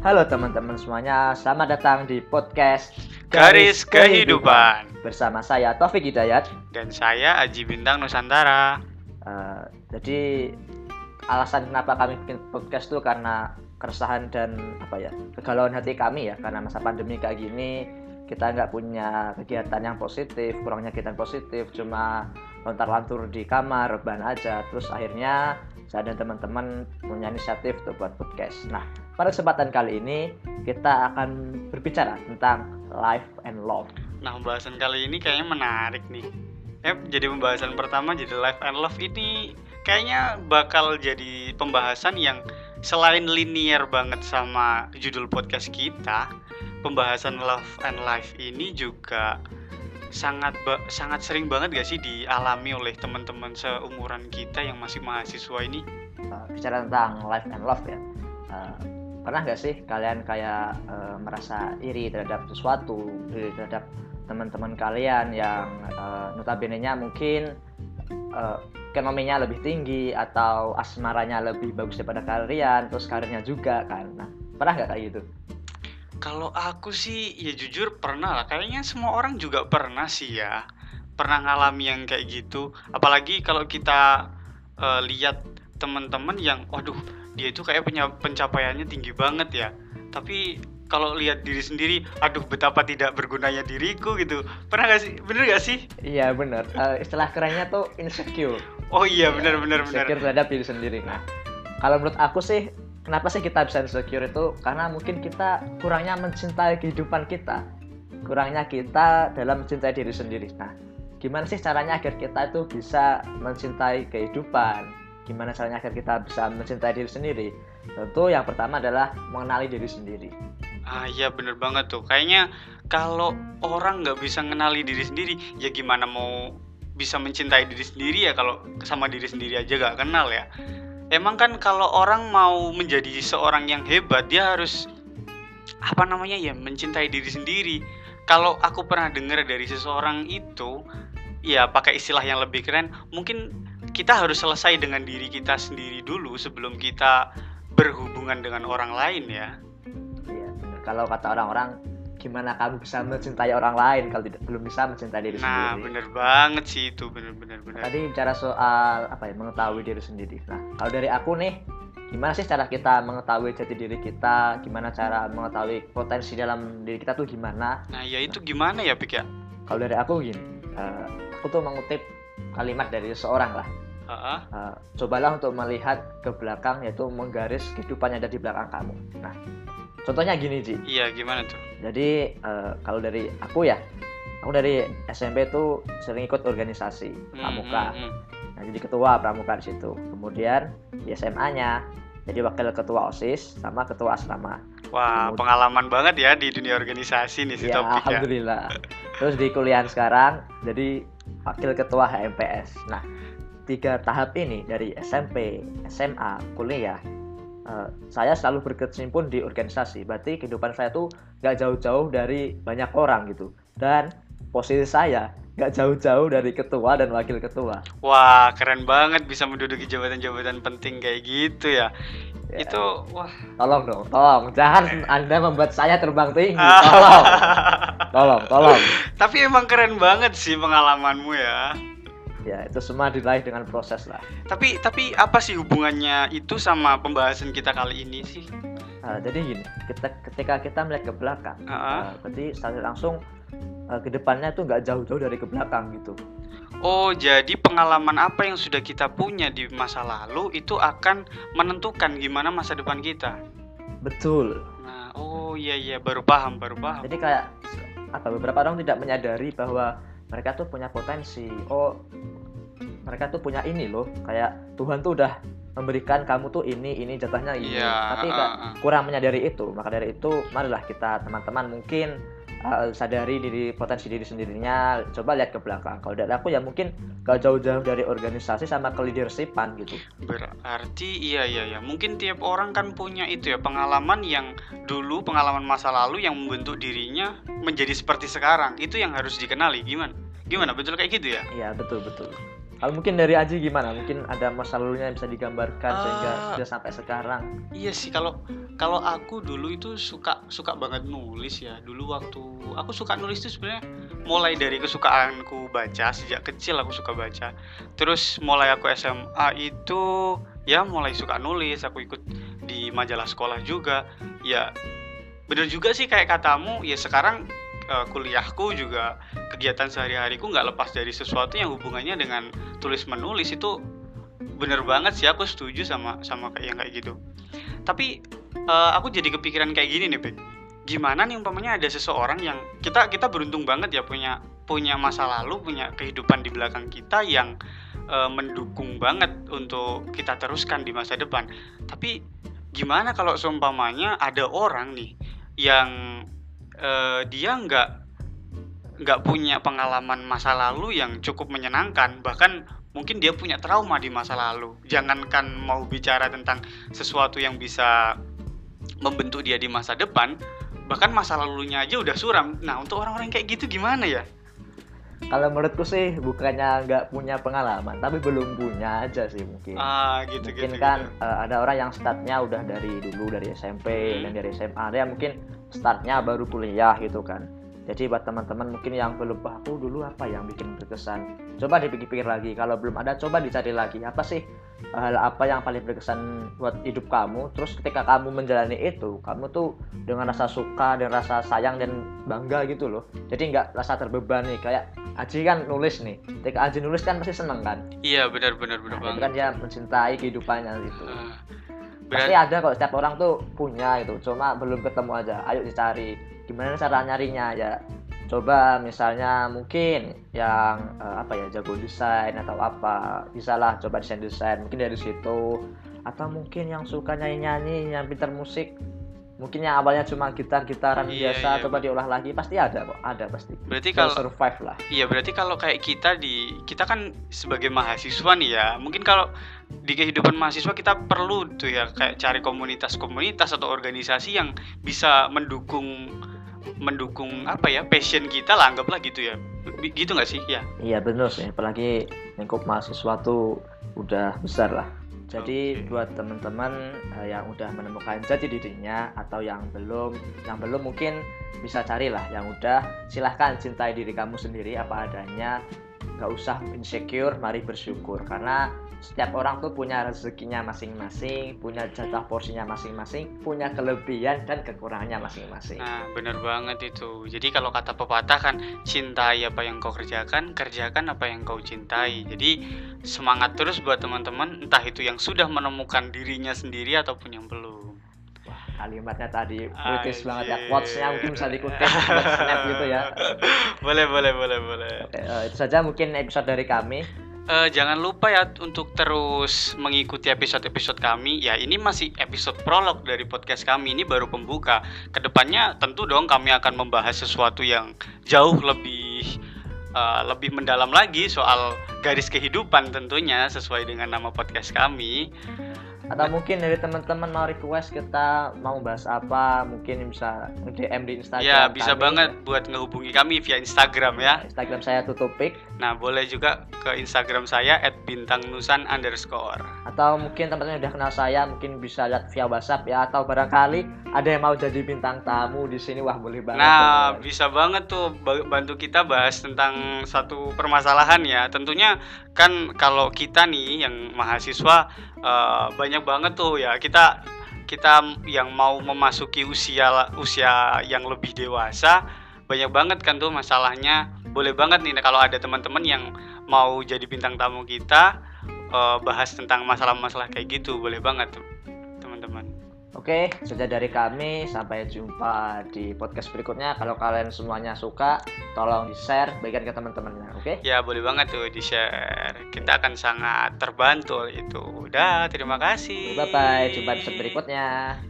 Halo teman-teman semuanya, selamat datang di podcast Garis Kehidupan bersama saya Taufik Hidayat. dan saya Aji Bintang Nusantara. Eh, jadi alasan kenapa kami bikin podcast itu karena keresahan dan apa ya kegalauan hati kami ya karena masa pandemi kayak gini kita nggak punya kegiatan yang positif, kurangnya kegiatan positif, cuma lontar-lantur di kamar, rebahan aja. Terus akhirnya saya dan teman-teman punya inisiatif untuk buat podcast. Nah, pada kesempatan kali ini kita akan berbicara tentang life and love. Nah, pembahasan kali ini kayaknya menarik nih. Ya, jadi pembahasan pertama jadi life and love ini kayaknya bakal jadi pembahasan yang selain linear banget sama judul podcast kita, pembahasan love and life ini juga sangat sangat sering banget gak sih dialami oleh teman-teman seumuran kita yang masih mahasiswa ini? Uh, bicara tentang life and love ya. Uh, pernah nggak sih kalian kayak uh, merasa iri terhadap sesuatu, iri terhadap teman-teman kalian yang uh, notabene-nya mungkin uh, ekonominya lebih tinggi atau asmaranya lebih bagus daripada kalian, terus karirnya juga kan. Nah, pernah nggak kayak gitu? Kalau aku sih ya jujur pernah lah. Kayaknya semua orang juga pernah sih ya. Pernah ngalami yang kayak gitu. Apalagi kalau kita eh, lihat teman-teman yang waduh, dia itu kayak punya pencapaiannya tinggi banget ya. Tapi kalau lihat diri sendiri, aduh betapa tidak bergunanya diriku gitu. Pernah gak sih? Bener gak sih? Iya bener. Uh, istilah kerennya tuh insecure. Oh iya bener bener bener. insecure terhadap diri sendiri. Nah, kalau menurut aku sih, kenapa sih kita bisa insecure itu? Karena mungkin kita kurangnya mencintai kehidupan kita, kurangnya kita dalam mencintai diri sendiri. Nah, gimana sih caranya agar kita itu bisa mencintai kehidupan? Gimana caranya agar kita bisa mencintai diri sendiri? Tentu yang pertama adalah mengenali diri sendiri. Ah iya bener banget tuh. Kayaknya kalau orang nggak bisa ngenali diri sendiri, ya gimana mau bisa mencintai diri sendiri ya kalau sama diri sendiri aja gak kenal ya. Emang kan kalau orang mau menjadi seorang yang hebat, dia harus apa namanya ya mencintai diri sendiri. Kalau aku pernah dengar dari seseorang itu, ya pakai istilah yang lebih keren, mungkin kita harus selesai dengan diri kita sendiri dulu sebelum kita berhubungan dengan orang lain ya. Iya, bener. Kalau kata orang-orang, gimana kamu bisa mencintai orang lain kalau tidak belum bisa mencintai diri Nah, sendiri? bener banget sih itu, bener-bener bener. Tadi bicara soal apa ya mengetahui diri sendiri. Nah, kalau dari aku nih, gimana sih cara kita mengetahui jati diri kita? Gimana cara mengetahui potensi dalam diri kita tuh gimana? Nah, ya itu gimana ya, Pik ya? Kalau dari aku gini, eh, aku tuh mengutip kalimat dari seseorang lah. Eh, cobalah untuk melihat ke belakang, yaitu menggaris kehidupan yang ada di belakang kamu. Nah, contohnya gini Ji. Iya, gimana tuh? Jadi eh, kalau dari aku ya, aku dari SMP tuh sering ikut organisasi Hmm, pramuka. hmm, hmm. Nah, jadi ketua pramuka di situ. Kemudian di SMA-nya jadi wakil ketua OSIS sama ketua asrama. Wah, Kemudian- pengalaman banget ya di dunia organisasi nih si Ya, topik ya. alhamdulillah. Terus di kuliah sekarang jadi wakil ketua HMPS. Nah, tiga tahap ini dari SMP, SMA, kuliah eh, saya selalu berkecimpung di organisasi. Berarti kehidupan saya tuh nggak jauh-jauh dari banyak orang gitu. Dan posisi saya nggak jauh-jauh dari ketua dan wakil ketua. Wah, keren banget bisa menduduki jabatan-jabatan penting kayak gitu ya. Ya. Itu wah. Tolong dong, tolong. Jangan Anda membuat saya terbang tinggi. Ah. Tolong, tolong, tolong. Tapi emang keren banget sih pengalamanmu ya. Ya, itu semua diraih dengan proses lah. Tapi tapi apa sih hubungannya itu sama pembahasan kita kali ini sih? Nah, jadi gini, kita, ketika kita melihat ke belakang, Heeh. nah, berarti secara langsung eh, ke depannya itu nggak jauh-jauh dari ke belakang gitu. Oh, jadi pengalaman apa yang sudah kita punya di masa lalu itu akan menentukan gimana masa depan kita. Betul. Nah, oh iya iya baru paham, baru paham. Jadi kayak apa beberapa orang tidak menyadari bahwa mereka tuh punya potensi. Oh, mereka tuh punya ini loh. Kayak Tuhan tuh udah memberikan kamu tuh ini ini jatahnya ini. Iya, Tapi ah, kayak ah. kurang menyadari itu. Maka dari itu, marilah kita teman-teman mungkin uh, sadari diri potensi diri sendirinya. Coba lihat ke belakang. Kalau dari aku ya mungkin gak jauh-jauh dari organisasi sama ke leadershipan gitu. Berarti iya iya ya. Mungkin tiap orang kan punya itu ya pengalaman yang dulu pengalaman masa lalu yang membentuk dirinya menjadi seperti sekarang. Itu yang harus dikenali. Gimana? Gimana? Betul kayak gitu ya? Iya betul betul. Kalau mungkin dari Aji gimana? Mungkin ada masa lalunya yang bisa digambarkan sehingga Ah. sudah sampai sekarang. Iya sih kalau kalau aku dulu itu suka suka banget nulis ya. Dulu waktu aku suka nulis itu sebenarnya mulai dari kesukaanku baca sejak kecil aku suka baca. Terus mulai aku SMA itu ya mulai suka nulis, aku ikut di majalah sekolah juga. Ya bener juga sih kayak katamu ya sekarang eh, kuliahku juga kegiatan sehari-hariku nggak lepas dari sesuatu yang hubungannya dengan tulis menulis itu bener banget sih aku setuju sama sama kayak yang kayak gitu. Tapi eh, aku jadi kepikiran kayak gini nih Bek gimana nih umpamanya ada seseorang yang kita kita beruntung banget ya punya punya masa lalu punya kehidupan di belakang kita yang eh, mendukung banget untuk kita teruskan di masa depan. Tapi gimana kalau seumpamanya ada orang nih yang eh, dia nggak nggak punya pengalaman masa lalu yang cukup menyenangkan. Bahkan mungkin dia punya trauma di masa lalu. Jangankan mau bicara tentang sesuatu yang bisa membentuk dia di masa depan bahkan masa lalunya aja udah suram. Nah untuk orang-orang kayak gitu gimana ya Kalau menurutku sih bukannya nggak punya pengalaman, tapi belum punya aja sih mungkin. ah gitu mungkin gitu kan gitu. eh, ada orang yang startnya udah dari dulu dari SMP Hmm. dan dari SMA ada yang mungkin startnya baru kuliah gitu kan jadi buat teman-teman mungkin yang belum "Wah, aku dulu apa yang bikin berkesan? Coba dipikir-pikir lagi. Kalau belum ada coba dicari lagi. Apa sih hal apa yang paling berkesan buat hidup kamu? Terus ketika kamu menjalani itu kamu tuh dengan rasa suka dan rasa sayang dan bangga gitu loh. Jadi nggak rasa terbebani kayak Aji kan nulis nih. Ketika Aji nulis kan pasti seneng kan? Iya benar benar benar Nah, itu banget kan dia mencintai kehidupannya gitu. Ah, Pasti berarti ada kok setiap orang tuh punya itu, cuma belum ketemu aja. Ayo dicari. Gimana cara nyarinya ya? Coba misalnya mungkin yang eh, apa ya jago desain atau apa, bisa lah coba desain desain. Mungkin dari situ. Atau mungkin yang suka nyanyi nyanyi, yang pintar musik. Mungkin yang awalnya cuma gitar gitaran Iya, biasa, iya, coba diolah lagi pasti ada kok, ada pasti. berarti kalau survive lah. Iya berarti kalau kayak kita di kita kan sebagai mahasiswa nih ya mungkin kalau di kehidupan mahasiswa kita perlu tuh ya kayak cari komunitas-komunitas atau organisasi yang bisa mendukung mendukung apa ya passion kita lah anggaplah gitu ya gitu nggak sih ya Iya benar sih, apalagi lingkup mahasiswa tuh udah besar lah. Jadi Oke. buat teman-teman eh, yang udah menemukan jati dirinya atau yang belum, yang belum mungkin bisa carilah. Yang udah silahkan cintai diri kamu sendiri apa adanya. Gak usah insecure, mari bersyukur. Karena setiap orang tuh punya rezekinya masing-masing, punya jatah porsinya masing-masing, punya kelebihan dan kekurangannya masing-masing. nah bener banget itu. Jadi kalau kata pepatah kan cintai apa yang kau kerjakan kerjakan apa yang kau cintai. Jadi semangat terus buat teman-teman entah itu yang sudah menemukan dirinya sendiri ataupun yang belum kalimatnya tadi puitis banget ya. Quotesnya mungkin bisa dikutip snap gitu ya. boleh boleh boleh boleh Oke, eh, itu saja mungkin episode dari kami. Eh, jangan lupa ya untuk terus mengikuti episode-episode kami. Ya, ini masih episode prolog dari podcast kami. Ini baru pembuka. Ke depannya tentu dong kami akan membahas sesuatu yang jauh lebih eh, lebih mendalam lagi soal garis kehidupan tentunya sesuai dengan nama podcast kami. Atau mungkin dari teman-teman mau request kita mau bahas apa, mungkin bisa DM di Instagram. ya, bisa kami. banget buat ngehubungi kami via Instagram ya. Instagram saya tutupik Nah, boleh juga ke Instagram saya @bintangnusan underscore. atau mungkin teman-teman udah kenal saya mungkin bisa lihat via WhatsApp ya atau barangkali ada yang mau jadi bintang tamu di sini wah boleh banget. Nah, tuh. bisa banget tuh ba- bantu kita bahas tentang satu permasalahan ya. Tentunya kan kalau kita nih yang mahasiswa eh, banyak banget tuh ya kita kita yang mau memasuki usia usia yang lebih dewasa banyak banget kan tuh masalahnya. Boleh banget nih kalau ada teman-teman yang mau jadi bintang tamu kita eh, bahas tentang masalah-masalah kayak gitu. Boleh banget tuh teman-teman. Oke, saja dari kami. Sampai jumpa di podcast berikutnya. Kalau kalian semuanya suka, tolong di-share, bagikan ke teman-temannya. Oke? Ya boleh banget tuh di share. Kita akan sangat terbantu itu. Udah, terima kasih. Bye bye. Jumpa di episode berikutnya.